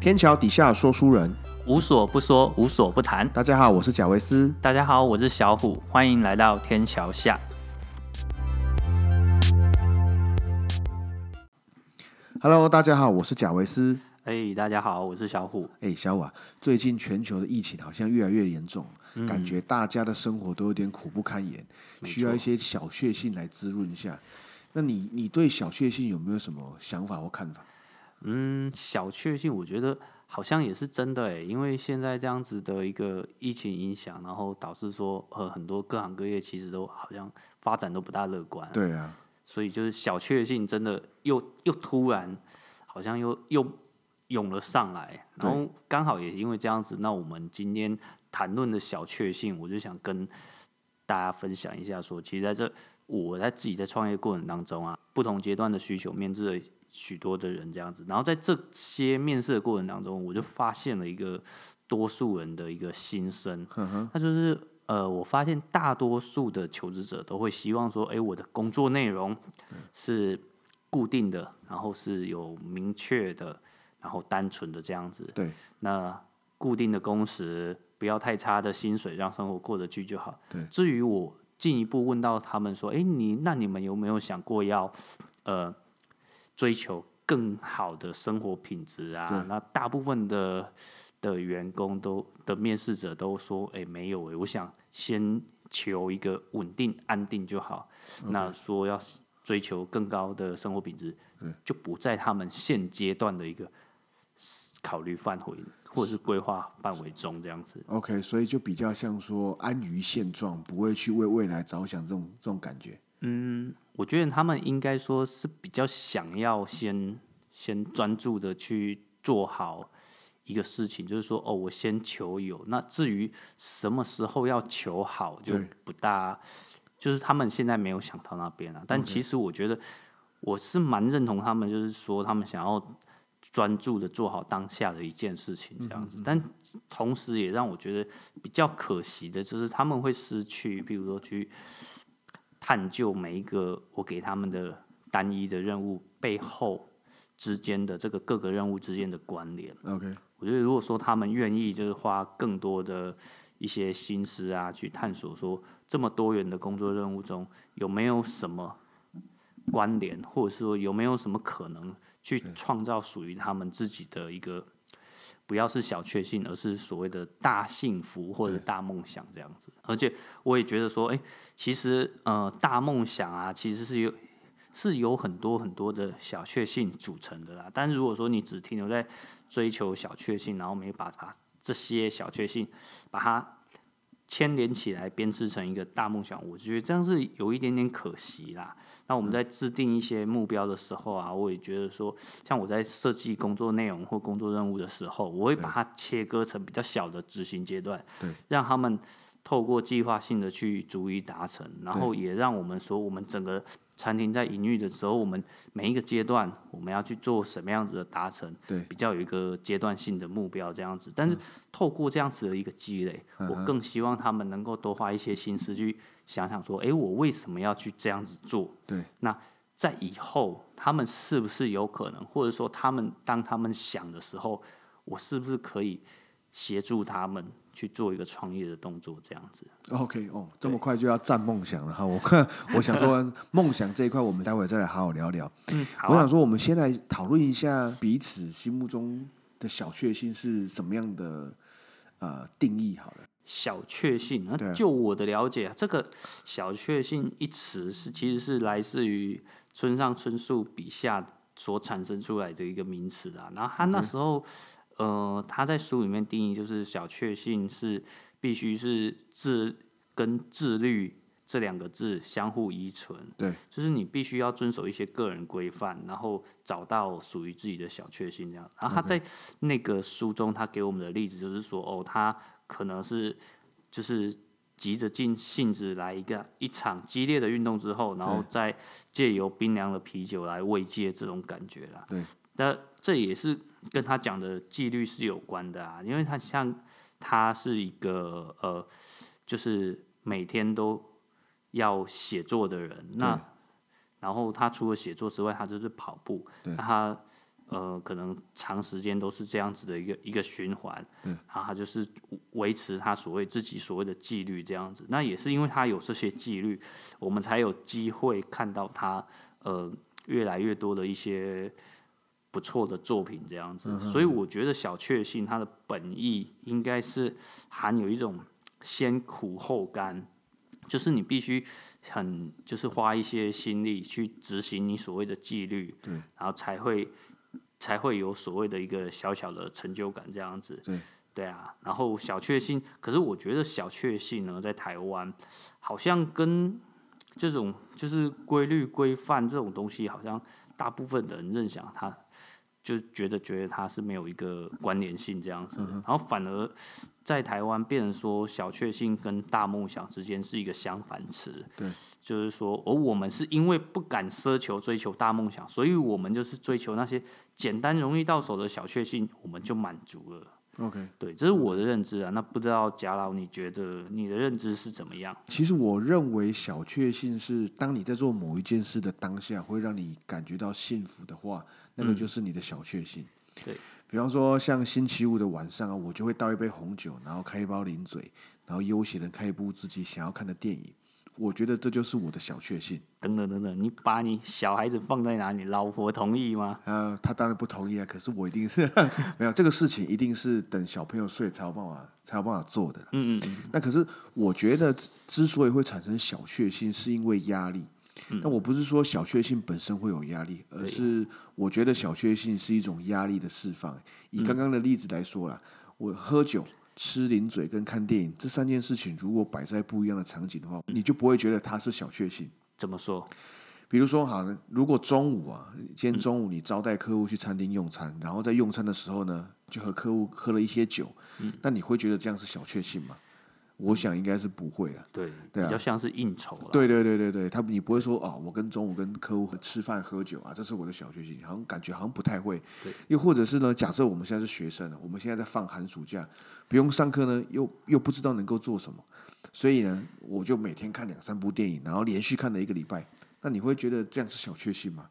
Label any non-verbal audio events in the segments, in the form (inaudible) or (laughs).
天桥底下说书人，无所不说，无所不谈。大家好，我是贾维斯。大家好，我是小虎，欢迎来到天桥下。Hello，大家好，我是贾维斯。哎、大家好，我是小虎。哎，小瓦，最近全球的疫情好像越来越严重，嗯感觉大家的生活都有点苦不堪言，需要一些小确幸来滋润一下。那你你对小确幸有没有什么想法或看法？嗯，小确幸，我觉得好像也是真的哎，因为现在这样子的一个疫情影响，然后导致说呃很多各行各业其实都好像发展都不大乐观。对啊，所以就是小确幸真的又又突然好像又又涌了上来，然后刚好也因为这样子，那我们今天谈论的小确幸，我就想跟大家分享一下说其实在这我在自己在创业过程当中啊，不同阶段的需求面对了许多的人这样子，然后在这些面试的过程当中，我就发现了一个多数人的一个心声，那就是呃，我发现大多数的求职者都会希望说，哎、我的工作内容是固定的，然后是有明确的，然后单纯的这样子。对，那固定的工时，不要太差的薪水，让生活过得去就好。对至于我进一步问到他们说，哎、你那你们有没有想过要呃追求更好的生活品质啊？那大部分的的员工都的面试者都说，哎、没有哎、我想先求一个稳定安定就好。那说要追求更高的生活品质，就不在他们现阶段的一个考虑范围或者是规划范围中这样子。OK，所以就比较像说安于现状，不会去为未来着想这种这种感觉。我觉得他们应该说是比较想要先先专注的去做好一个事情，就是说哦，我先求有。那至于什么时候要求好，就不大，就是他们现在没有想到那边啊。但其实我觉得我是蛮认同他们，就是说他们想要专注的做好当下的一件事情这样子。但同时也让我觉得比较可惜的就是他们会失去，比如说去。探究每一个我给他们的单一的任务背后之间的这个各个任务之间的关联。OK，我觉得如果说他们愿意就是花更多的一些心思啊，去探索说这么多元的工作任务中有没有什么关联，或者是说有没有什么可能去创造属于他们自己的一个。不要是小确幸，而是所谓的大幸福或者大梦想这样子。而且我也觉得说，哎、其实呃，大梦想啊，其实是有是有很多很多的小确幸组成的啦。但如果说你只停留在追求小确幸，然后没把把这些小确幸把它牵连起来，编织成一个大梦想，我觉得这样是有一点点可惜啦。那我们在制定一些目标的时候啊，我也觉得说，像我在设计工作内容或工作任务的时候，我会把它切割成比较小的执行阶段，对，让他们透过计划性的去逐一达成，然后也让我们说，我们整个餐厅在营运的时候，我们每一个阶段我们要去做什么样子的达成，对比较有一个阶段性的目标这样子。但是透过这样子的一个积累，我更希望他们能够多花一些心思去想想说，哎，我为什么要去这样子做？对，那在以后他们是不是有可能，或者说他们当他们想的时候，我是不是可以协助他们去做一个创业的动作？这样子。OK，哦，这么快就要占梦想了哈。我 (laughs) 我想说，梦想这一块，我们待会再来好好聊聊。嗯，好、啊。我想说，我们先来讨论一下彼此心目中的小确幸是什么样的呃定义好了。小确幸，那就我的了解啊，这个小确幸一词是其实是来自于村上春树笔下所产生出来的一个名词啊。然后他那时候，呃，他在书里面定义就是小确幸是必须是自跟自律这两个字相互依存，对，就是你必须要遵守一些个人规范，然后找到属于自己的小确幸这样。然后他在那个书中，他给我们的例子就是说，哦，他可能是就是急着尽性子来一个一场激烈的运动之后，然后再借由冰凉的啤酒来慰藉这种感觉啦。对，那这也是跟他讲的纪律是有关的啊，因为他像他是一个呃，就是每天都要写作的人，那然后他除了写作之外，他就是跑步，那他呃，可能长时间都是这样子的一个一个循环，嗯然后他就是维持他所谓自己所谓的纪律这样子。那也是因为他有这些纪律，我们才有机会看到他呃越来越多的一些不错的作品这样子。所以我觉得小确幸它的本意应该是含有一种先苦后甘，就是你必须很就是花一些心力去执行你所谓的纪律，对，然后才会。才会有所谓的一个小小的成就感，这样子。对，对啊。然后小确幸，可是我觉得小确幸呢，在台湾好像跟这种就是规律规范这种东西，好像大部分的人认想它。就觉得觉得它是没有一个关联性这样子，然后反而在台湾变成说小确幸跟大梦想之间是一个相反词。对，就是说，而我们是因为不敢奢求追求大梦想，所以我们就是追求那些简单容易到手的小确幸，我们就满足了。OK，对，这是我的认知啊。那不知道贾老，你觉得你的认知是怎么样？其实我认为小确幸是当你在做某一件事的当下，会让你感觉到幸福的话。那个就是你的小确幸，对比方说像星期五的晚上啊，我就会倒一杯红酒，然后开一包零嘴，然后悠闲的看一部自己想要看的电影。我觉得这就是我的小确幸。等等等等，你把你小孩子放在哪里？老婆同意吗？呃，他当然不同意啊。可是我一定是 (laughs) 没有这个事情，一定是等小朋友睡才有办法才有办法做的。嗯嗯。那可是我觉得之所以会产生小确幸，是因为压力。那我不是说小确幸本身会有压力，而是我觉得小确幸是一种压力的释放。以刚刚的例子来说啦，我喝酒、吃零嘴跟看电影这三件事情，如果摆在不一样的场景的话，你就不会觉得它是小确幸。怎么说？比如说，好，如果中午啊，今天中午你招待客户去餐厅用餐，然后在用餐的时候呢，就和客户喝了一些酒，那你会觉得这样是小确幸吗？我想应该是不会了，对，比较像是应酬了。对对对对对，他你不会说哦，我跟中午跟客户吃饭喝酒啊，这是我的小确幸，好像感觉好像不太会。对，又或者是呢，假设我们现在是学生了，我们现在在放寒暑假，不用上课呢，又又不知道能够做什么，所以呢，我就每天看两三部电影，然后连续看了一个礼拜，那你会觉得这样是小确幸吗？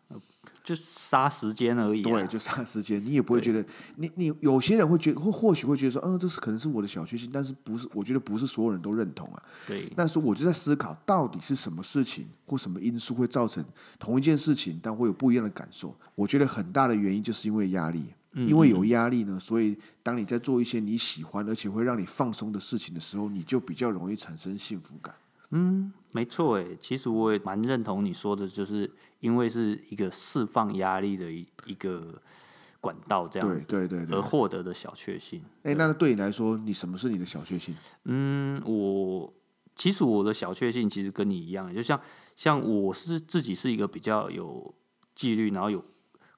就杀时间而已。对，就杀时间，你也不会觉得，你你有些人会觉得，或或许会觉得说，嗯，这是可能是我的小确幸，但是不是？我觉得不是所有人都认同啊。对。那时候我就在思考，到底是什么事情或什么因素会造成同一件事情，但会有不一样的感受？我觉得很大的原因就是因为压力，因为有压力呢，所以当你在做一些你喜欢而且会让你放松的事情的时候，你就比较容易产生幸福感。嗯，没错，诶，其实我也蛮认同你说的，就是因为是一个释放压力的一一个管道，这样对对对，而获得的小确幸。哎，那对你来说，你什么是你的小确幸？嗯，我其实我的小确幸其实跟你一样，就像像我是自己是一个比较有纪律，然后有。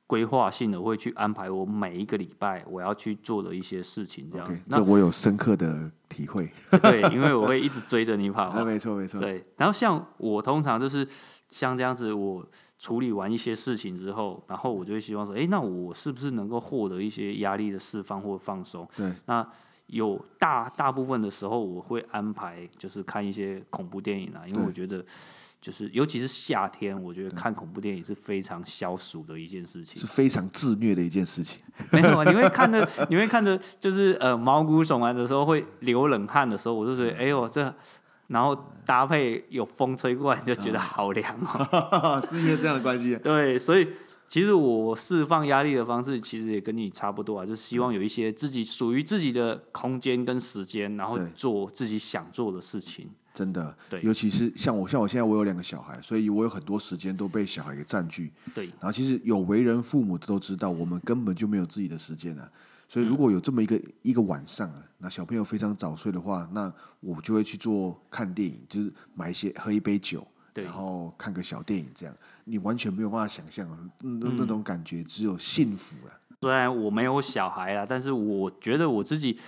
规划性的会去安排我每一个礼拜我要去做的一些事情，这样。这我有深刻的体会。(laughs) 对，因为我会一直追着你跑。没错，没错。对，然后像我通常就是像这样子，我处理完一些事情之后，然后我就会希望说，哎，那我是不是能够获得一些压力的释放或放松？对。那有大大部分的时候，我会安排就是看一些恐怖电影啊，因为我觉得。就是，尤其是夏天，我觉得看恐怖电影是非常消暑的一件事情，是非常自虐的一件事情。(laughs) 没有，你会看着，你会看着，就是呃毛骨悚然的时候，会流冷汗的时候，我就觉得，哎呦这，然后搭配有风吹过来，就觉得好凉哦。(laughs) 是因为这样的关系。对，所以其实我释放压力的方式，其实也跟你差不多啊，就是希望有一些自己属于自己的空间跟时间，然后做自己想做的事情。真的，对，尤其是像我，像我现在我有两个小孩，所以我有很多时间都被小孩给占据。对，然后其实有为人父母的都知道，我们根本就没有自己的时间啊。所以如果有这么一个一个晚上啊，那小朋友非常早睡的话，那我就会去做看电影，就是买一些喝一杯酒，然后看个小电影这样。你完全没有办法想象那那种感觉，只有幸福了。虽然我没有小孩啊，但是我觉得我自己。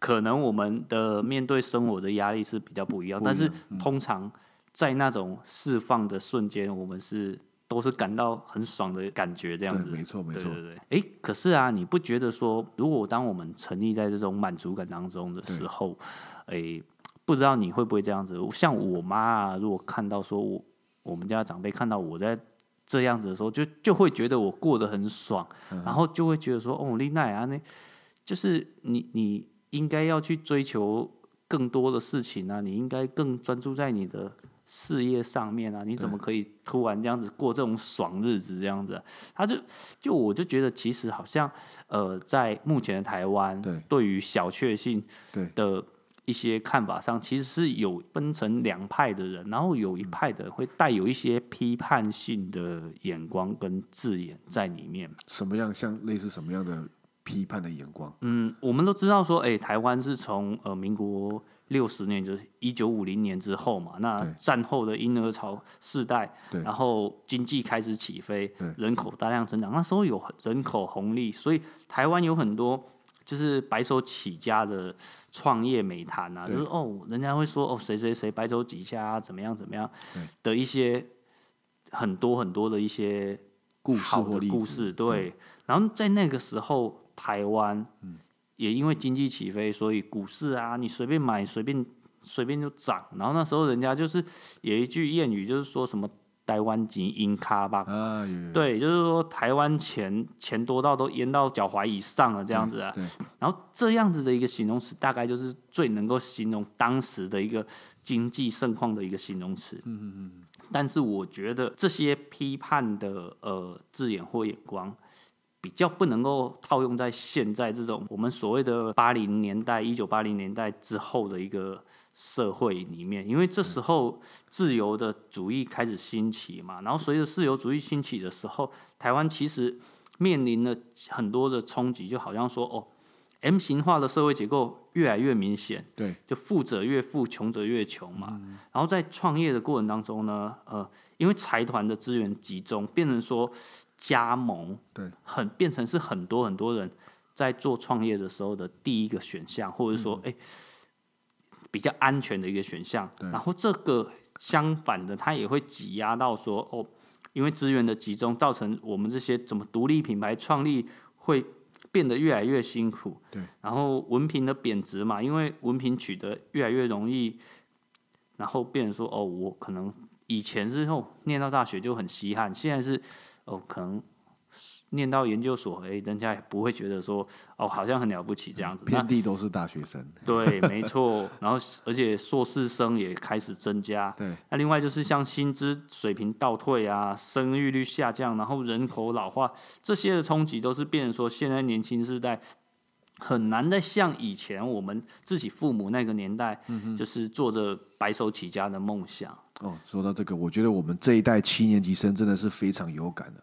可能我们的面对生活的压力是比较不一样，但是通常在那种释放的瞬间，我们是都是感到很爽的感觉，这样子。没错，没错。对对对。哎，可是啊，你不觉得说，如果当我们沉溺在这种满足感当中的时候，哎，不知道你会不会这样子？像我妈啊，如果看到说我我们家长辈看到我在这样子的时候，就就会觉得我过得很爽，然后就会觉得说，哦，丽奈啊，那就是你你应该要去追求更多的事情啊，你应该更专注在你的事业上面啊，你怎么可以突然这样子过这种爽日子这样子？他就就我就觉得其实好像呃，在目前的台湾，对。对于小确幸对。的一些看法上，其实是有分成两派的人，然后有一派的人会带有一些批判性的眼光跟字眼在里面。什么样像类似什么样的批判的眼光？嗯，我们都知道说，哎、台湾是从呃民国六十年，就是一九五零年之后嘛，那战后的婴儿潮世代，然后经济开始起飞，人口大量增长，那时候有人口红利，所以台湾有很多就是白手起家的创业美谈啊，就是哦，人家会说哦，谁谁谁白手起家、啊，怎么样怎么样的一些很多很多的一些故事故事，对。然后在那个时候，台湾，也因为经济起飞，所以股市啊，你随便买随便随便就涨。然后那时候人家就是有一句谚语，就是说什么“台湾钱淹卡吧”，对，就是说台湾钱钱多到都淹到脚踝以上了这样子啊。然后这样子的一个形容词，大概就是最能够形容当时的一个经济盛况的一个形容词。嗯嗯嗯。但是我觉得这些批判的呃字眼或眼光，比较不能够套用在现在这种我们所谓的八零年代、一九八零年代之后的一个社会里面，因为这时候自由的主义开始兴起嘛，然后随着自由主义兴起的时候，台湾其实面临了很多的冲击，就好像说哦，M 型化的社会结构越来越明显，对。就富者越富，穷者越穷嘛。然后在创业的过程当中呢，呃，因为财团的资源集中，变成说加盟，对，很变成是很多很多人在做创业的时候的第一个选项，或者说，哎、比较安全的一个选项。然后这个相反的，它也会挤压到说，哦，因为资源的集中，造成我们这些怎么独立品牌创立会变得越来越辛苦。对，然后文凭的贬值嘛，因为文凭取得越来越容易，然后变成说，哦，我可能以前是哦念到大学就很稀罕，现在是哦可能念到研究所，哎，人家也不会觉得说哦好像很了不起这样子。遍地都是大学生。对，(laughs) 没错。然后而且硕士生也开始增加。对，那另外就是像薪资水平倒退啊，生育率下降，然后人口老化这些的冲击，都是变成说现在年轻世代很难再像以前我们自己父母那个年代，就是做着白手起家的梦想。哦，说到这个，我觉得我们这一代七年级生真的是非常有感的，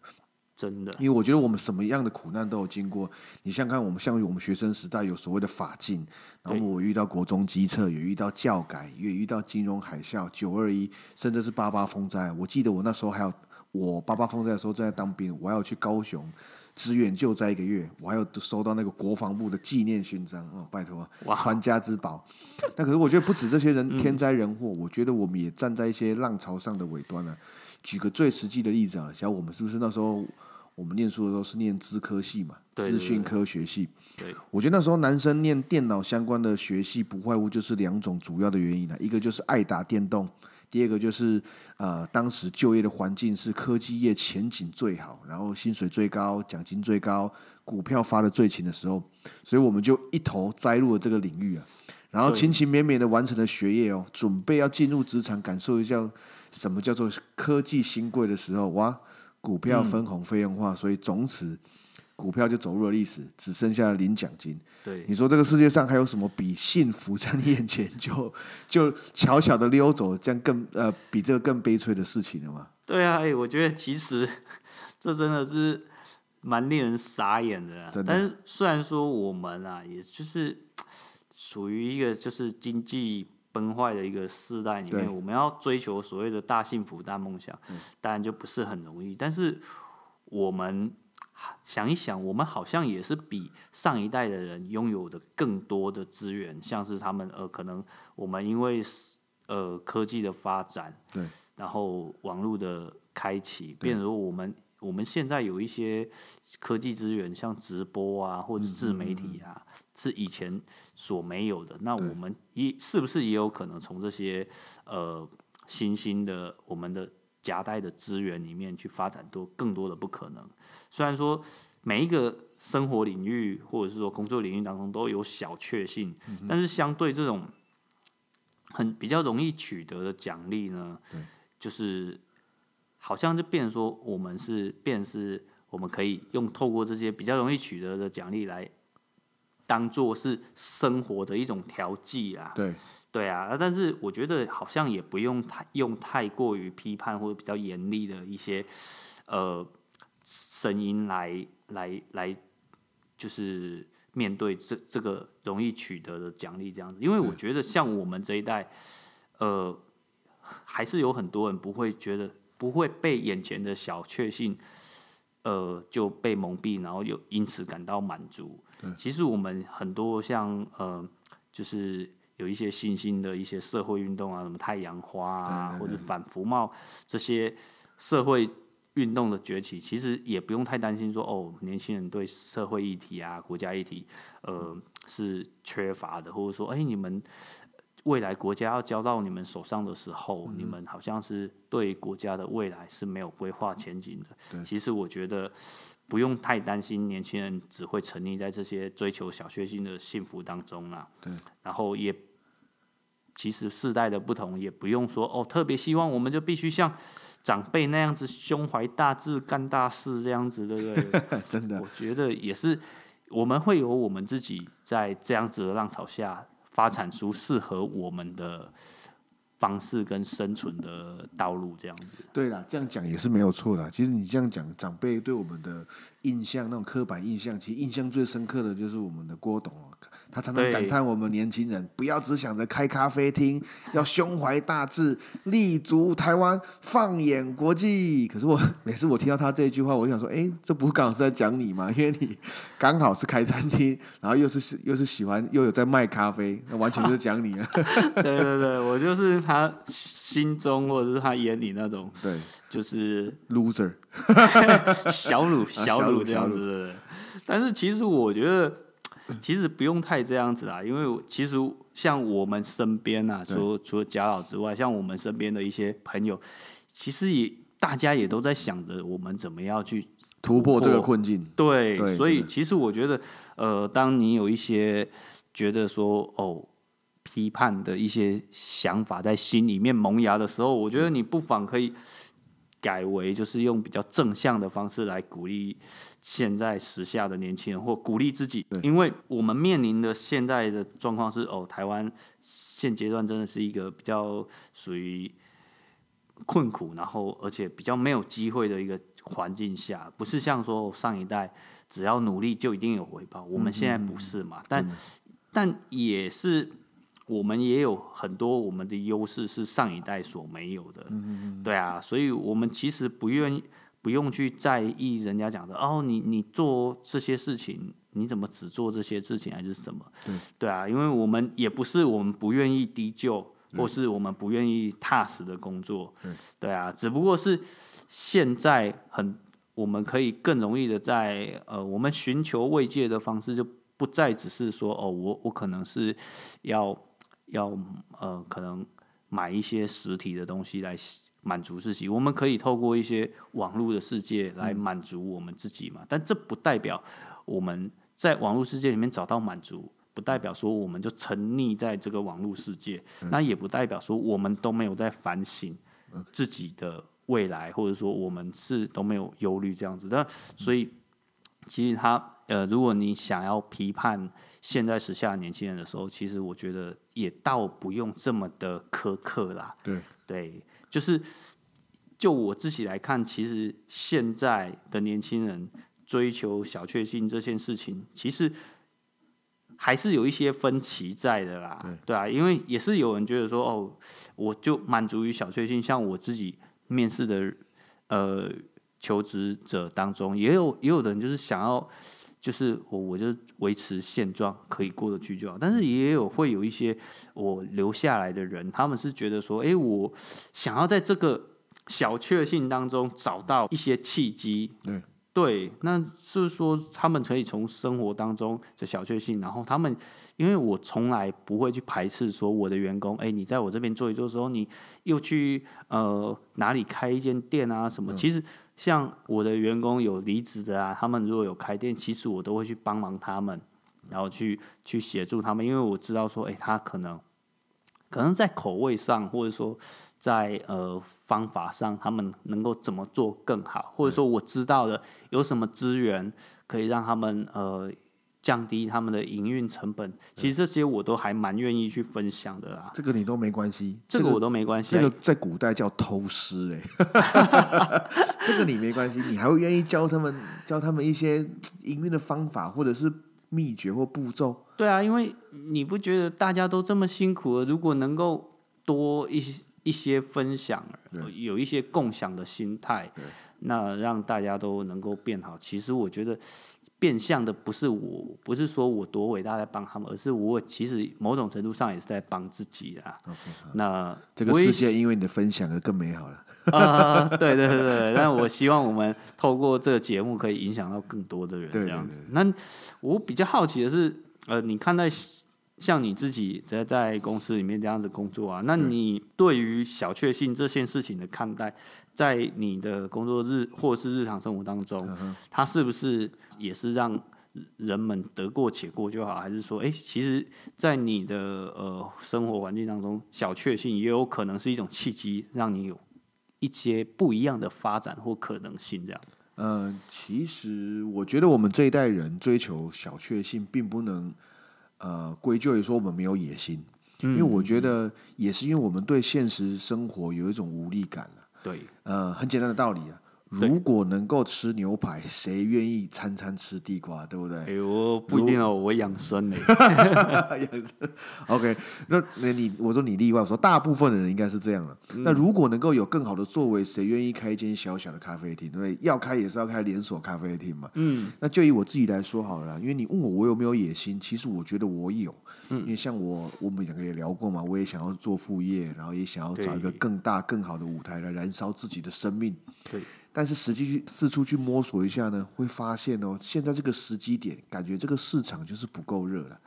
真的，因为我觉得我们什么样的苦难都有经过。你想想看，我们像我们学生时代有所谓的法禁，然后我遇到国中机测，也遇到教改，也遇到金融海啸、九二一，甚至是八八风灾。我记得我那时候还有，我八八风灾的时候正在当兵，我还要去高雄支援救灾一个月，我还有收到那个国防部的纪念勋章哦，拜托，哇传家之宝。但可是我觉得不止这些人天灾人祸，我觉得我们也站在一些浪潮上的尾端啊、举个最实际的例子啊，像我们是不是那时候我们念书的时候是念资科系嘛，资讯科学系。对，我觉得那时候男生念电脑相关的学系，不外乎就是两种主要的原因啊，一个就是爱打电动，第二个就是呃，当时就业的环境是科技业前景最好，然后薪水最高，奖金最高，股票发的最勤的时候，所以我们就一头栽入了这个领域啊，然后勤勤勉勉的完成了学业哦，准备要进入职场，感受一下什么叫做科技新贵的时候，哇，股票分红费用化，所以从此股票就走入了历史，只剩下了领奖金。对，你说这个世界上还有什么比幸福在你眼前就 (laughs) 就悄悄的溜走，这样更呃比这个更悲催的事情了吗？对啊，哎、我觉得其实 (laughs) 这真的是蛮令人傻眼的、啊。的但是虽然说我们啊，也就是属于一个就是经济崩坏的一个世代里面，我们要追求所谓的大幸福、大梦想，当然就不是很容易。但是我们想一想，我们好像也是比上一代的人拥有的更多的资源，像是他们呃，可能我们因为呃科技的发展，对，然后网络的开启，变如我们我们现在有一些科技资源，像直播啊，或者自媒体啊，是以前所没有的。那我们也是不是也有可能从这些呃新兴的我们的夹带的资源里面去发展多更多的不可能。虽然说每一个生活领域或者是说工作领域当中都有小确幸，但是相对这种很比较容易取得的奖励呢，就是好像就变成说我们是变是我们可以用透过这些比较容易取得的奖励来当做是生活的一种调剂啊。对对啊，但是我觉得好像也不用太用太过于批判或者比较严厉的一些呃声音来来来，就是面对这这个容易取得的奖励这样子，因为我觉得像我们这一代，呃，还是有很多人不会觉得不会被眼前的小确幸，呃，就被蒙蔽，然后又因此感到满足。其实我们很多像呃，就是有一些新兴的一些社会运动啊，什么太阳花啊，或者反服贸这些社会运动的崛起，其实也不用太担心说哦，年轻人对社会议题啊、国家议题，呃，是缺乏的，或者说，哎，你们未来国家要交到你们手上的时候，你们好像是对国家的未来是没有规划前景的。其实我觉得不用太担心，年轻人只会沉溺在这些追求小确幸的幸福当中啊。对，然后也其实世代的不同，也不用说哦，特别希望我们就必须像长辈那样子胸怀大志干大事这样子，对不对？(laughs) 真的我，觉得也是，我们会有我们自己在这样子的浪潮下发展出适合我们的方式跟生存的道路，这样子。对啦，这样讲也是没有错的。其实你这样讲，长辈对我们的印象，那种刻板印象，其实印象最深刻的就是我们的郭董哦他常常感叹我们年轻人不要只想着开咖啡厅，(laughs) 要胸怀大志，立足台湾，放眼国际。可是我 (laughs) 每次我听到他这一句话，我就想说，哎，这不刚好是在讲你吗？(laughs) 因为你刚好是开餐厅，然后又是又是喜欢又有在卖咖啡，那完全就是讲你啊。对对对，我就是他心中或者是他眼里那种，对就是，loser，小鲁小鲁这样子。但是其实我觉得，其实不用太这样子啊，因为其实像我们身边啊，除除了贾老之外，像我们身边的一些朋友，其实也大家也都在想着我们怎么样去突破这个困境。对，对所以其实我觉得，呃，当你有一些觉得说哦批判的一些想法在心里面萌芽的时候，我觉得你不妨可以改为就是用比较正向的方式来鼓励现在时下的年轻人，或鼓励自己。对，因为我们面临的现在的状况是哦，台湾现阶段真的是一个比较属于困苦，然后而且比较没有机会的一个环境下，不是像说上一代只要努力就一定有回报，我们现在不是嘛？但但也是我们也有很多我们的优势是上一代所没有的，对啊，所以我们其实不愿意不用去在意人家讲的哦，你你做这些事情，你怎么只做这些事情还是什么？对啊，因为我们也不是我们不愿意低就，或是我们不愿意踏实的工作，对啊，只不过是现在很我们可以更容易的在呃，我们寻求慰藉的方式就不再只是说哦，我我可能是要要呃，可能买一些实体的东西来满足自己，我们可以透过一些网络的世界来满足我们自己嘛，但这不代表我们在网络世界里面找到满足。不代表说我们就沉溺在这个网络世界，那也不代表说我们都没有在反省自己的未来，或者说我们是都没有忧虑这样子那。所以，其实他呃，如果你想要批判现在时下年轻人的时候，其实我觉得也倒不用这么的苛刻啦。对对，就是就我自己来看，其实现在的年轻人追求小确幸这件事情，其实还是有一些分歧在的啦。对啊，因为也是有人觉得说，哦，我就满足于小确幸，像我自己面试的呃求职者当中，也有也有的人就是想要。就是我，我就维持现状，可以过得去就好。但是也有会有一些我留下来的人，他们是觉得说，诶，我想要在这个小确幸当中找到一些契机，对对，那是说他们可以从生活当中的小确幸，然后他们，因为我从来不会去排斥说我的员工，哎，你在我这边做一做的时候，你又去呃哪里开一间店啊什么？其实像我的员工有离职的啊，他们如果有开店，其实我都会去帮忙他们，然后去去协助他们，因为我知道说，哎，他可能可能在口味上，或者说在呃。方法上，他们能够怎么做更好，或者说我知道的有什么资源可以让他们呃降低他们的营运成本，其实这些我都还蛮愿意去分享的啦。这个你都没关系，这个我都没关系。这个在古代叫偷师哎，(laughs) 这个你没关系，你还会愿意教他们教他们一些营运的方法，或者是秘诀或步骤？对啊，因为你不觉得大家都这么辛苦了，如果能够多一些。一些分享，有一些共享的心态，那让大家都能够变好。其实我觉得变相的不是我，不是说我多伟大在帮他们，而是我其实某种程度上也是在帮自己啊。那这个世界因为你的分享而更美好了。(laughs) 啊，对对对对，但我希望我们透过这个节目可以影响到更多的人，这样子。那我比较好奇的是，呃，你看待。像你自己在在公司里面这样子工作啊，那你对于小确幸这件事情的看待，在你的工作日或是日常生活当中，它是不是也是让人们得过且过就好？还是说，哎，其实，在你的呃生活环境当中，小确幸也有可能是一种契机，让你有一些不一样的发展或可能性？这样？嗯，其实我觉得我们这一代人追求小确幸，并不能。呃，归咎于说我们没有野心，因为我觉得也是因为我们对现实生活有一种无力感了。对，呃，很简单的道理啊。如果能够吃牛排，谁愿意餐餐吃地瓜，对不对？哎呦，不一定哦，我养生呢。(laughs) 养生。OK，那那你我说你例外，我说大部分的人应该是这样了。那如果能够有更好的作为，谁愿意开一间小小的咖啡厅？对不对？要开也是要开连锁咖啡厅嘛。嗯。那就以我自己来说好了，因为你问我我有没有野心，其实我觉得我有。嗯。因为像我，我们两个也聊过嘛，我也想要做副业，然后也想要找一个更大更好的舞台来燃烧自己的生命。对。但是实际去四处去摸索一下呢，会发现哦，现在这个时机点，感觉这个市场就是不够热了。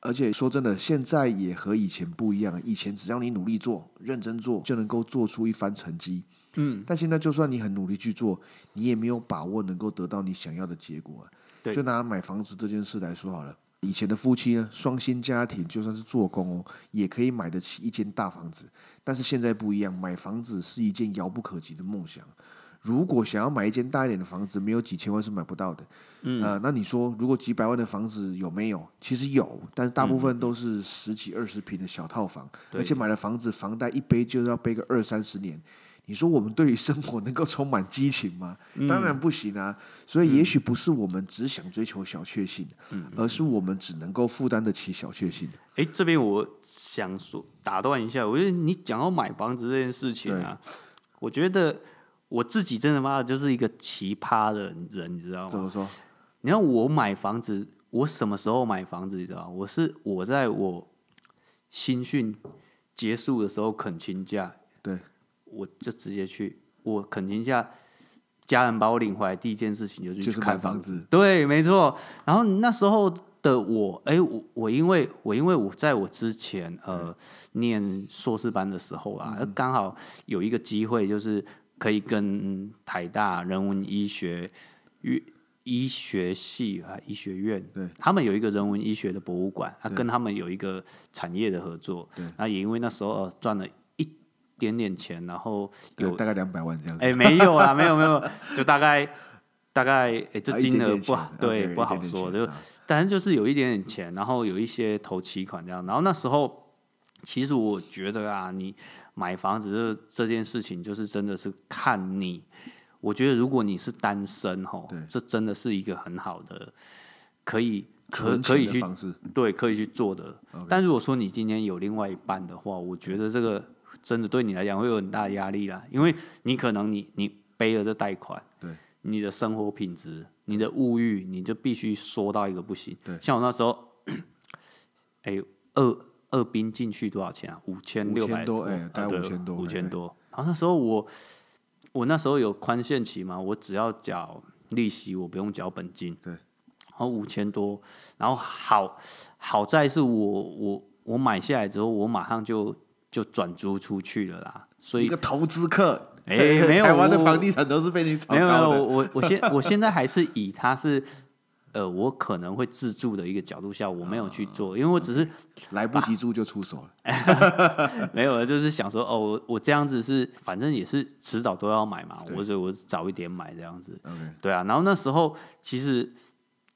而且说真的，现在也和以前不一样。以前只要你努力做、认真做，就能够做出一番成绩。嗯。但现在就算你很努力去做，你也没有把握能够得到你想要的结果。对。就拿买房子这件事来说好了，以前的夫妻呢，双薪家庭就算是做工哦，也可以买得起一间大房子。但是现在不一样，买房子是一件遥不可及的梦想。如果想要买一间大一点的房子，没有几千万是买不到的。嗯，呃，那你说，如果几百万的房子有没有？其实有，但是大部分都是十几二十平的小套房，而且买了房子，房贷一背就要背个二三十年。你说我们对于生活能够充满激情吗？当然不行啊。所以也许不是我们只想追求小确幸，而是我们只能够负担得起小确幸。哎，这边我想说打断一下，我觉得你讲要买房子这件事情啊，我觉得。我自己真的妈的就是一个奇葩的人，你知道吗？怎么说？你看我买房子，我什么时候买房子？你知道我是我在我新训结束的时候恳请假，对，我就直接去。我恳请假，家人把我领回来，第一件事情就是去看房子。对，没错。然后那时候的我，哎，我我因为我因为我在我之前呃念硕士班的时候啊，刚好有一个机会就是。可以跟台大人文医学医医学系啊医学院，对，他们有一个人文医学的博物馆，啊，跟他们有一个产业的合作，对，那也因为那时候赚了一点点钱，然后有大概两百万这样，哎，没有啊，没有没有，就大概大概哎，这金额不好对不好说，就但是就是有一点点钱，然后有一些投期款这样，然后那时候其实我觉得啊，你。买房子这这件事情，就是真的是看你。我觉得如果你是单身吼，这真的是一个很好的可以可可以去对可以去做的。但如果说你今天有另外一半的话，我觉得这个真的对你来讲会有很大的压力啦，因为你可能你你背了这贷款，对你的生活品质、你的物欲，你就必须缩到一个不行。对，像我那时候，(coughs) 哎二。二兵进去多少钱啊？五千六百多，哎，大概五千多，五千多。然后那时候我，我那时候有宽限期嘛，我只要缴利息我不用缴本金，对，然后五千多，然后好好在是我我我买下来之后，我马上就就转租出去了啦，所以一个投资客，哎 (laughs) 没有台湾的我房地产都是被你炒没有没有，我我现我现在还是以它是。呃，我可能会自助的一个角度下，我没有去做，因为我只是来不及住就出手了。(laughs) 没有，就是想说，哦，我我这样子是，反正也是迟早都要买嘛，我所以我早一点买这样子对啊。然后那时候其实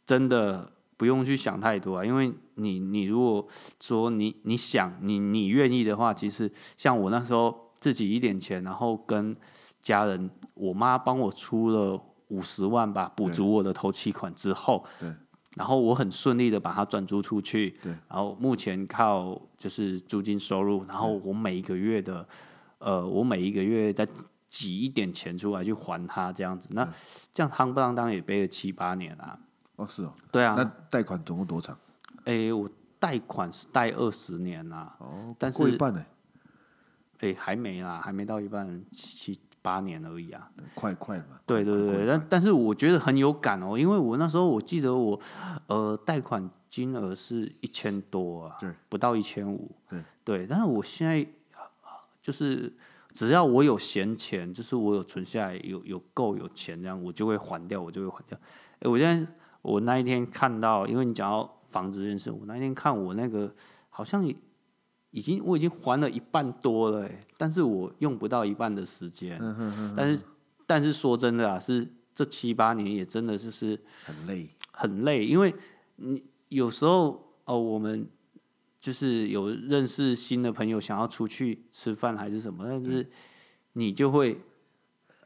真的不用去想太多啊，因为你你如果说你你想你你愿意的话，其实像我那时候自己一点钱，然后跟家人，我妈帮我出了五十万吧，补足我的头期款之后对，然后我很顺利的把它转租出去，对，然后目前靠就是租金收入，然后我每一个月的，呃，我每一个月再挤一点钱出来去还他这样子，那这样夯不啷当也背了七八年啊，哦是哦，对啊，那贷款总共多长？诶，我贷款是贷二十年啦，哦，但是过一半呢，诶，还没啦，还没到一半，七七八年而已啊。快快了嘛。对对对，但但是我觉得很有感哦，因为我那时候我记得我呃贷款金额是一千多啊，对，不到一千五，对对，但是我现在就是只要我有闲钱，就是我有存下来有有够有钱这样，我就会还掉，我就会还掉。哎，我现在我那一天看到，因为你讲到房子这件事，我那一天看我那个好像已已经我已经还了一半多了，哎，但是我用不到一半的时间，但是但是说真的啊，是这七八年也真的就是很累，很累，因为你有时候哦，我们就是有认识新的朋友，想要出去吃饭还是什么，但是你就会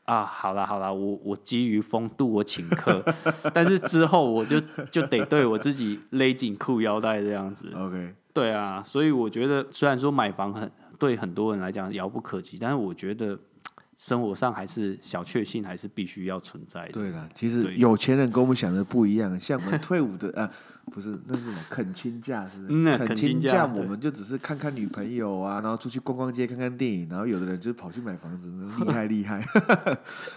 啊，好啦好啦，我我基于风度我请客，(laughs) 但是之后我就就得对我自己勒紧裤腰带这样子。OK，对啊，所以我觉得虽然说买房很对很多人来讲遥不可及，但是我觉得生活上还是小确幸还是必须要存在的。对了，其实有钱人跟我们想的不一样，像我们退伍的 (laughs) 啊，不是那是什么恳亲假，是不是？嗯啊恳恳亲假我对们就只是看看女朋友啊，然后出去逛逛街、看看电影，然后有的人就跑去买房子，厉害 (laughs) 厉害。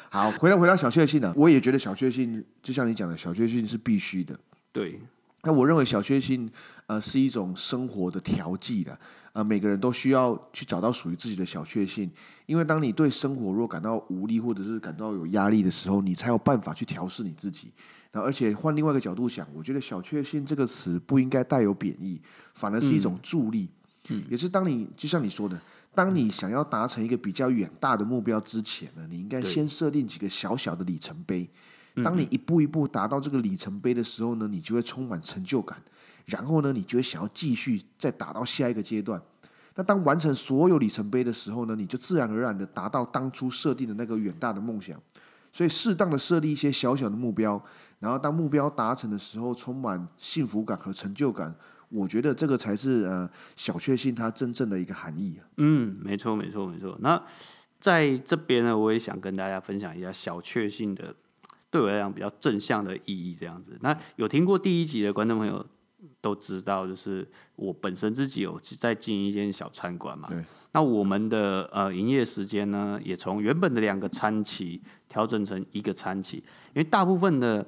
好，回到回到小确幸呢、我也觉得小确幸，就像你讲的，小确幸是必须的。对那我认为小确幸，呃，是一种生活的调剂的，呃，每个人都需要去找到属于自己的小确幸，因为当你对生活若感到无力或者是感到有压力的时候，你才有办法去调试你自己。那，而且换另外一个角度想，我觉得“小确幸”这个词不应该带有贬义，反而是一种助力。嗯，也是当你就像你说的，当你想要达成一个比较远大的目标之前呢，你应该先设定几个小小的里程碑。当你一步一步达到这个里程碑的时候呢，你就会充满成就感，然后呢，你就会想要继续再达到下一个阶段。那当完成所有里程碑的时候呢，你就自然而然的达到当初设定的那个远大的梦想。所以，适当的设立一些小小的目标，然后当目标达成的时候，充满幸福感和成就感。我觉得这个才是呃小确幸它真正的一个含义啊。嗯，没错，没错，没错。那在这边呢，我也想跟大家分享一下小确幸的对我来讲比较正向的意义。这样子，那有听过第一集的观众朋友都知道，就是我本身自己有在经营一间小餐馆嘛。对。那我们的呃营业时间呢，也从原本的两个餐期调整成一个餐期，因为大部分的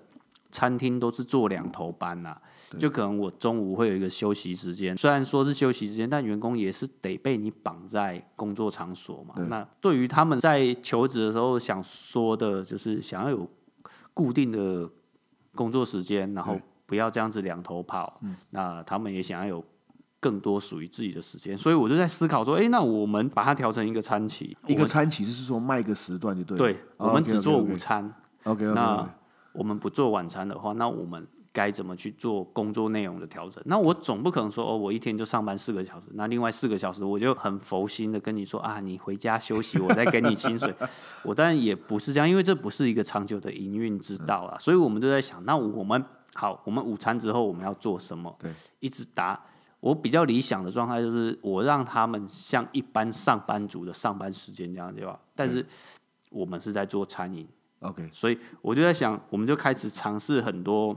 餐厅都是做两头班呐、就可能我中午会有一个休息时间，虽然说是休息时间，但员工也是得被你绑在工作场所嘛。对那对于他们在求职的时候想说的，就是想要有固定的工作时间，然后不要这样子两头跑。那他们也想要有更多属于自己的时间，所以我就在思考说，诶，那我们把它调成一个餐期，一个餐期是说卖一个时段就对了。对，我们只做午餐。OK。那我们不做晚餐的话，那我们该怎么去做工作内容的调整？那我总不可能说哦，我一天就上班四个小时，那另外四个小时我就很佛心的跟你说啊，你回家休息，我再给你薪水。(laughs) 我当然也不是这样，因为这不是一个长久的营运之道啊。所以我们都在想，那我们好，我们午餐之后我们要做什么？对，一直打。我比较理想的状态就是，我让他们像一般上班族的上班时间这样对吧，但是我们是在做餐饮。OK，所以我就在想，我们就开始尝试很多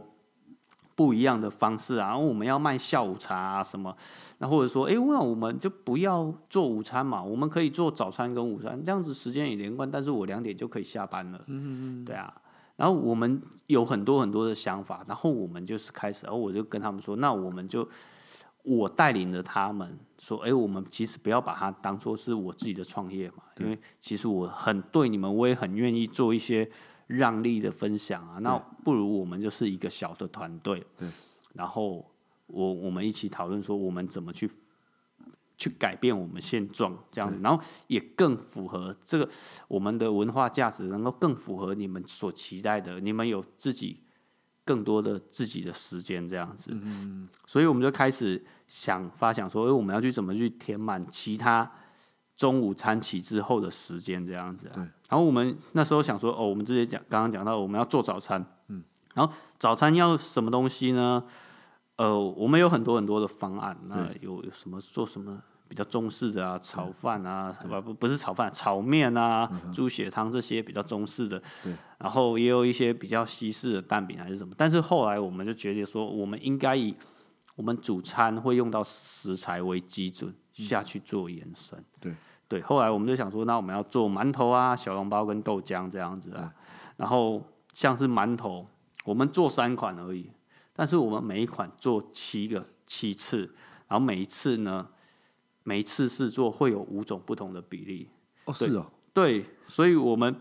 不一样的方式啊。我们要卖下午茶啊什么，那或者说，诶，那我们就不要做午餐嘛，我们可以做早餐跟午餐，这样子时间也连贯，但是我两点就可以下班了。嗯嗯对啊。然后我们有很多很多的想法，然后我们就是开始，然后我就跟他们说，那我们就我带领着他们说，哎，我们其实不要把它当做是我自己的创业嘛，因为其实我很对你们，我也很愿意做一些让利的分享啊。那不如我们就是一个小的团队，对，然后我我们一起讨论说，我们怎么去。去改变我们现状，这样子，然后也更符合这个我们的文化价值，能够更符合你们所期待的。你们有自己更多的自己的时间，这样子。嗯所以我们就开始想发想说，哎，我们要去怎么去填满其他中午餐起之后的时间，这样子。对。然后我们那时候想说，哦，我们之前讲刚刚讲到，我们要做早餐。嗯。然后早餐要什么东西呢？呃，我们有很多很多的方案，那有有什么做什么比较中式的啊，炒饭啊，不不不是炒饭，炒面啊，猪血汤这些比较中式的，然后也有一些比较西式的蛋饼还是什么，但是后来我们就决定说，我们应该以我们主餐会用到食材为基准下去做延伸，对对，后来我们就想说，那我们要做馒头啊，小笼包跟豆浆这样子啊，然后像是馒头，我们做三款而已。但是我们每一款做七个七次，然后每一次呢，每一次试做会有五种不同的比例。哦，是哦。对，所以我们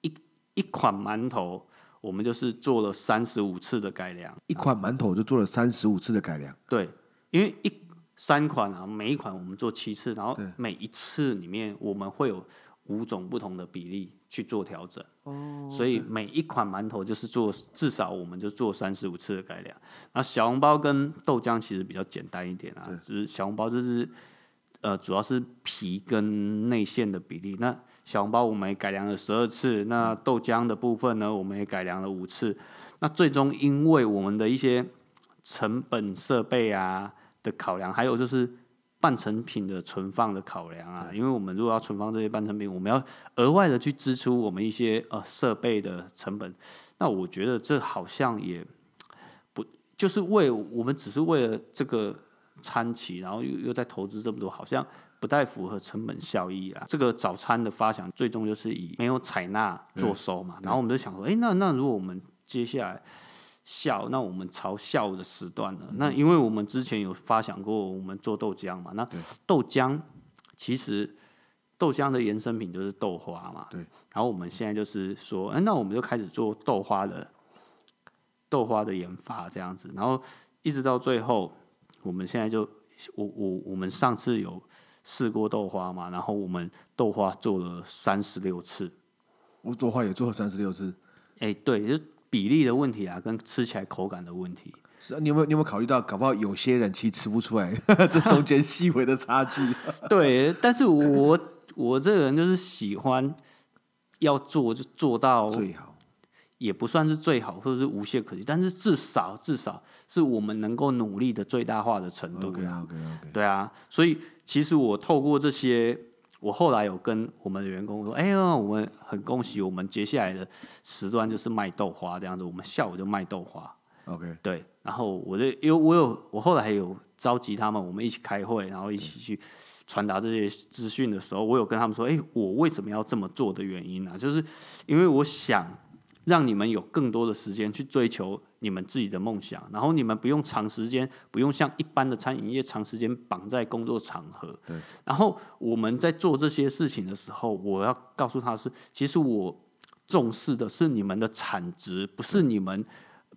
一一款馒头，我们就是做了三十五次的改良。一款馒头就做了三十五次的改良。对，因为一三款啊，每一款我们做七次，然后每一次里面我们会有五种不同的比例。去做调整，哦所以每一款馒头就是做至少我们就做三十五次的改良。那小笼包跟豆浆其实比较简单一点啊，只是小笼包就是呃主要是皮跟内馅的比例。那小笼包我们也改良了十二次，那豆浆的部分呢我们也改良了五次。那最终因为我们的一些成本设备啊的考量，还有就是。半成品的存放的考量啊，因为我们如果要存放这些半成品，我们要额外的去支出我们一些呃设备的成本。那我觉得这好像也不就是为我们只是为了这个餐期，然后又又在投资这么多，好像不太符合成本效益啊。这个早餐的发想最终就是以没有采纳做收嘛。然后我们就想说，哎，那那如果我们接下来。下午，那我们朝下午的时段呢？那因为我们之前有发想过，我们做豆浆嘛。那豆浆其实豆浆的衍生品就是豆花嘛。对。然后我们现在就是说，哎，那我们就开始做豆花的豆花的研发这样子。然后一直到最后，我们现在就我我我们上次有试过豆花嘛？然后我们豆花做了三十六次。我豆花也做了三十六次。哎，对，就。比例的问题啊，跟吃起来口感的问题。是啊，你有没有你有没有考虑到，搞不好有些人其实吃不出来 (laughs) 这中间细微的差距？(laughs) 对，但是我我这个人就是喜欢要做就做到最好，也不算是最好，或者是无懈可击，但是至少至少是我们能够努力的最大化的程度。OK OK OK。对啊，所以其实我透过这些。我后来有跟我们的员工说：“哎呀，我们很恭喜，我们接下来的时段就是卖豆花这样子。我们下午就卖豆花。OK，对。然后我就因为我有我后来有召集他们，我们一起开会，然后一起去传达这些资讯的时候，我有跟他们说：，哎，我为什么要这么做的原因呢？就是因为我想。”让你们有更多的时间去追求你们自己的梦想，然后你们不用长时间，不用像一般的餐饮业长时间绑在工作场合。对。然后我们在做这些事情的时候，我要告诉他是，其实我重视的是你们的产值，不是你们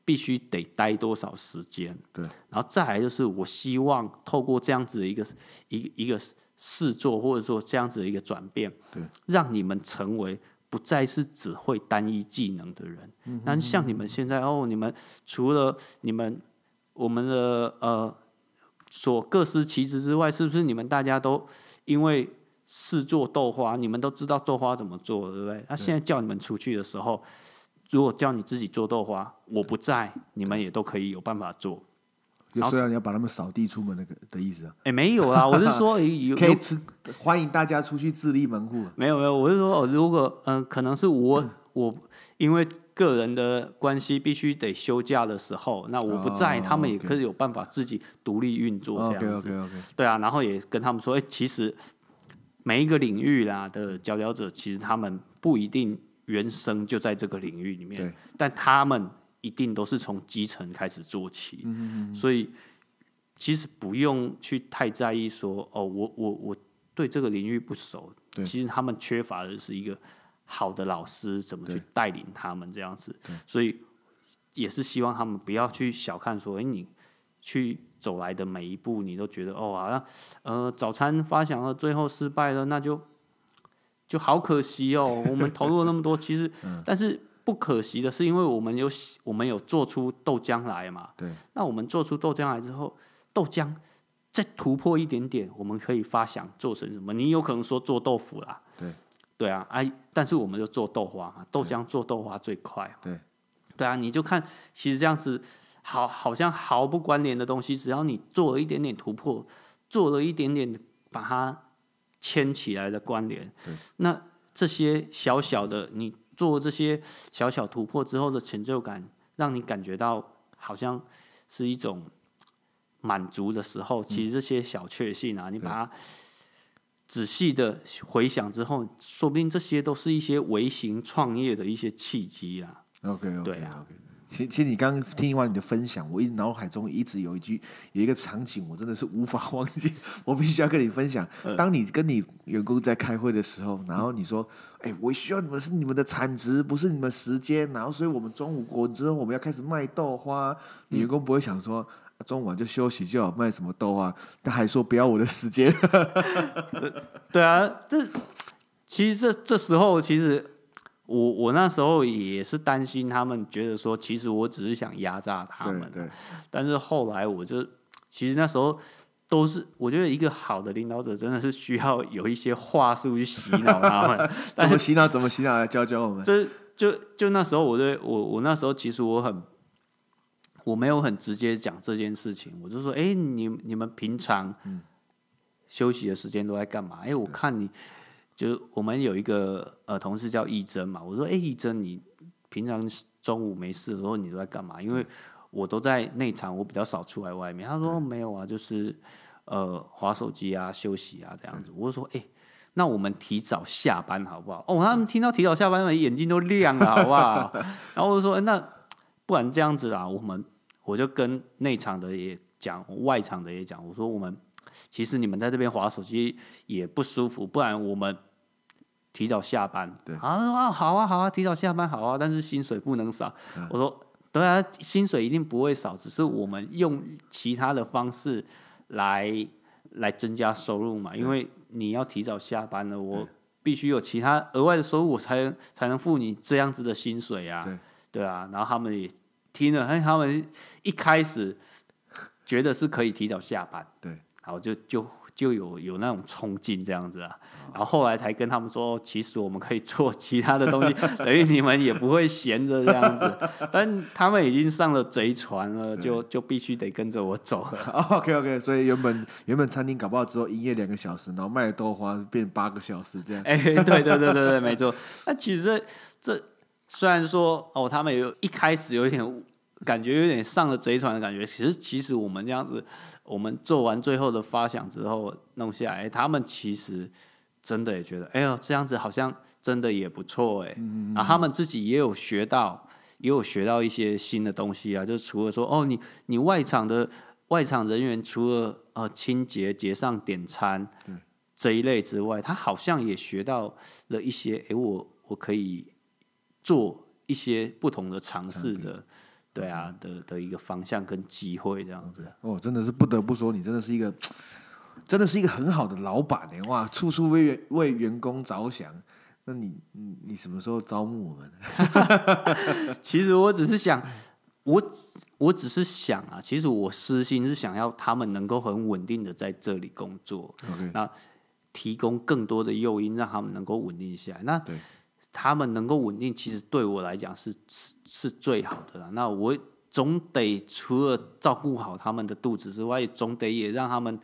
必须得待多少时间。对。然后再来就是，我希望透过这样子的一个一一个试做，或者说这样子的一个转变，对，让你们成为。不再是只会单一技能的人，但是像你们现在哦，你们除了你们我们的呃所各司其职之外，是不是你们大家都因为是做豆花，你们都知道豆花怎么做，对不对？那现在叫你们出去的时候，如果叫你自己做豆花，我不在，你们也都可以有办法做。虽然你要把他们扫地出门那个的意思啊？哎，没有啊，我是 (laughs) 说可以吃，欢迎大家出去自立门户。没有没有，我是说哦，如果嗯，可能是我我因为个人的关系必须得休假的时候，那我不在，他们也可以有办法自己独立运作这样子。对啊，然后也跟他们说，哎，其实每一个领域啦的佼佼者，其实他们不一定原生就在这个领域里面，但他们一定都是从基层开始做起，所以其实不用去太在意说哦，我我我对这个领域不熟，其实他们缺乏的是一个好的老师怎么去带领他们这样子，所以也是希望他们不要去小看说，哎、你去走来的每一步，你都觉得哦，好像呃早餐发想了，最后失败了，那就就好可惜哦，我们投入了那么多，其实，(laughs) 但是不可惜的是，因为我们有我们有做出豆浆来嘛，对，那我们做出豆浆来之后，豆浆再突破一点点，我们可以发想做成什么？你有可能说做豆腐啦，对，对啊，哎，但是我们就做豆花嘛，豆浆做豆花最快，对，对啊，你就看，其实这样子好，好像毫不关联的东西，只要你做了一点点突破，做了一点点把它牵起来的关联，那这些小小的你做这些小小突破之后的成就感，让你感觉到好像是一种满足的时候，其实这些小确幸啊，你把它仔细的回想之后，说不定这些都是一些微型创业的一些契机啊。OK OK 对。其其实你刚刚听完你的分享，我一脑海中一直有一句有一个场景，我真的是无法忘记，(laughs) 我必须要跟你分享。当你跟你员工在开会的时候，然后你说：“哎、我需要你们是你们的产值，不是你们时间。”然后所以我们中午过之后我们要开始卖豆花，你员工不会想说。啊中午就休息就好，卖什么豆花？他还说不要我的时间。(laughs) 对啊，这其实这这时候其实我我那时候也是担心他们觉得说，其实我只是想压榨他们对，对但是后来我就其实那时候都是我觉得一个好的领导者真的是需要有一些话术去洗脑他们，(laughs) 怎么洗脑？怎么洗脑？来教教我们。这就就那时候我对我我那时候其实我很。我没有很直接讲这件事情，我就说：“哎、你你们平常休息的时间都在干嘛？”哎、我看你就是我们有一个呃同事叫易珍嘛，我说：“哎、易珍，你平常中午没事的时候你都在干嘛？”因为我都在内场，我比较少出来外面。他说：“没有啊，就是呃划手机啊、休息啊这样子。”我就说：“哎、那我们提早下班好不好？”哦，他们听到提早下班，眼睛都亮了，好不好？(laughs) 然后我就说：“哎那不然这样子啊，我们。”我就跟内场的也讲，外场的也讲，我说我们其实你们在这边划手机也不舒服，不然我们提早下班。对。啊，他说啊好啊好啊，提早下班好啊，但是薪水不能少。我说对啊，薪水一定不会少，只是我们用其他的方式来来增加收入嘛，因为你要提早下班了，我必须有其他额外的收入，我才才能付你这样子的薪水啊。对。对啊，然后他们也听了，哎，他们一开始觉得是可以提早下班，对，然后就就就有有那种冲劲这样子啊，然后后来才跟他们说，其实我们可以做其他的东西，(laughs) 等于你们也不会闲着这样子，但他们已经上了贼船了，就就必须得跟着我走了。(laughs) OK OK，所以原本原本餐厅搞不好只有营业两个小时，然后卖的豆花变八个小时这样。哎、对对对对对，没错。那其实这这虽然说哦，他们有一开始有一点感觉，有点上了贼船的感觉。其实其实我们这样子，我们做完最后的发想之后弄下来，他们其实真的也觉得，哎呦，这样子好像真的也不错哎。然后他们自己也有学到，也有学到一些新的东西啊。就除了说哦，你你外场的外场人员除了呃清洁、结账、点餐。这一类之外，他好像也学到了一些，哎，我我可以做一些不同的尝试的，对啊的的一个方向跟机会这样子。哦，真的是不得不说，你真的是一个，真的是一个很好的老板呢！哇，处处为员为员工着想。那你你你什么时候招募我们？(laughs) 其实我只是想，我我只是想啊，其实我私心是想要他们能够很稳定的在这里工作那提供更多的诱因，让他们能够稳定下来。那对他们能够稳定，其实对我来讲是是是最好的啦。那我总得除了照顾好他们的肚子之外，也总得也让他们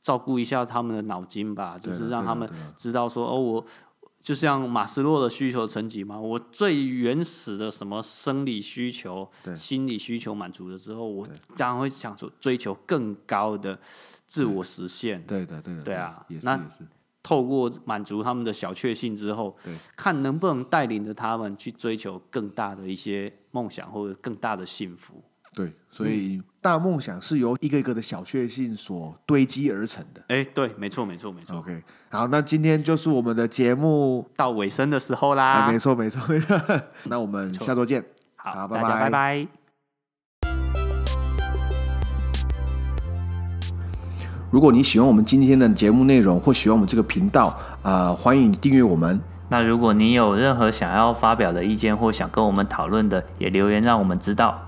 照顾一下他们的脑筋吧，就是让他们知道说，哦，我就像马斯洛的需求层级嘛，我最原始的什么生理需求、心理需求满足了之后，我当然会想说追求更高的自我实现。对的对的，对啊也是那也是，透过满足他们的小确幸之后，对，看能不能带领着他们去追求更大的一些梦想或者更大的幸福。对，所以大梦想是由一个一个的小确幸所堆积而成的。哎，对，没错，没错，没错。OK，好，那今天就是我们的节目，到尾声的时候啊，啦，没错，没错。(laughs) 那我们下周见。好，好拜大家拜拜如果你喜欢我们今天的节目内容，或喜欢我们这个频道，啊、欢迎你订阅我们。那如果你有任何想要发表的意见或想跟我们讨论的，也留言让我们知道。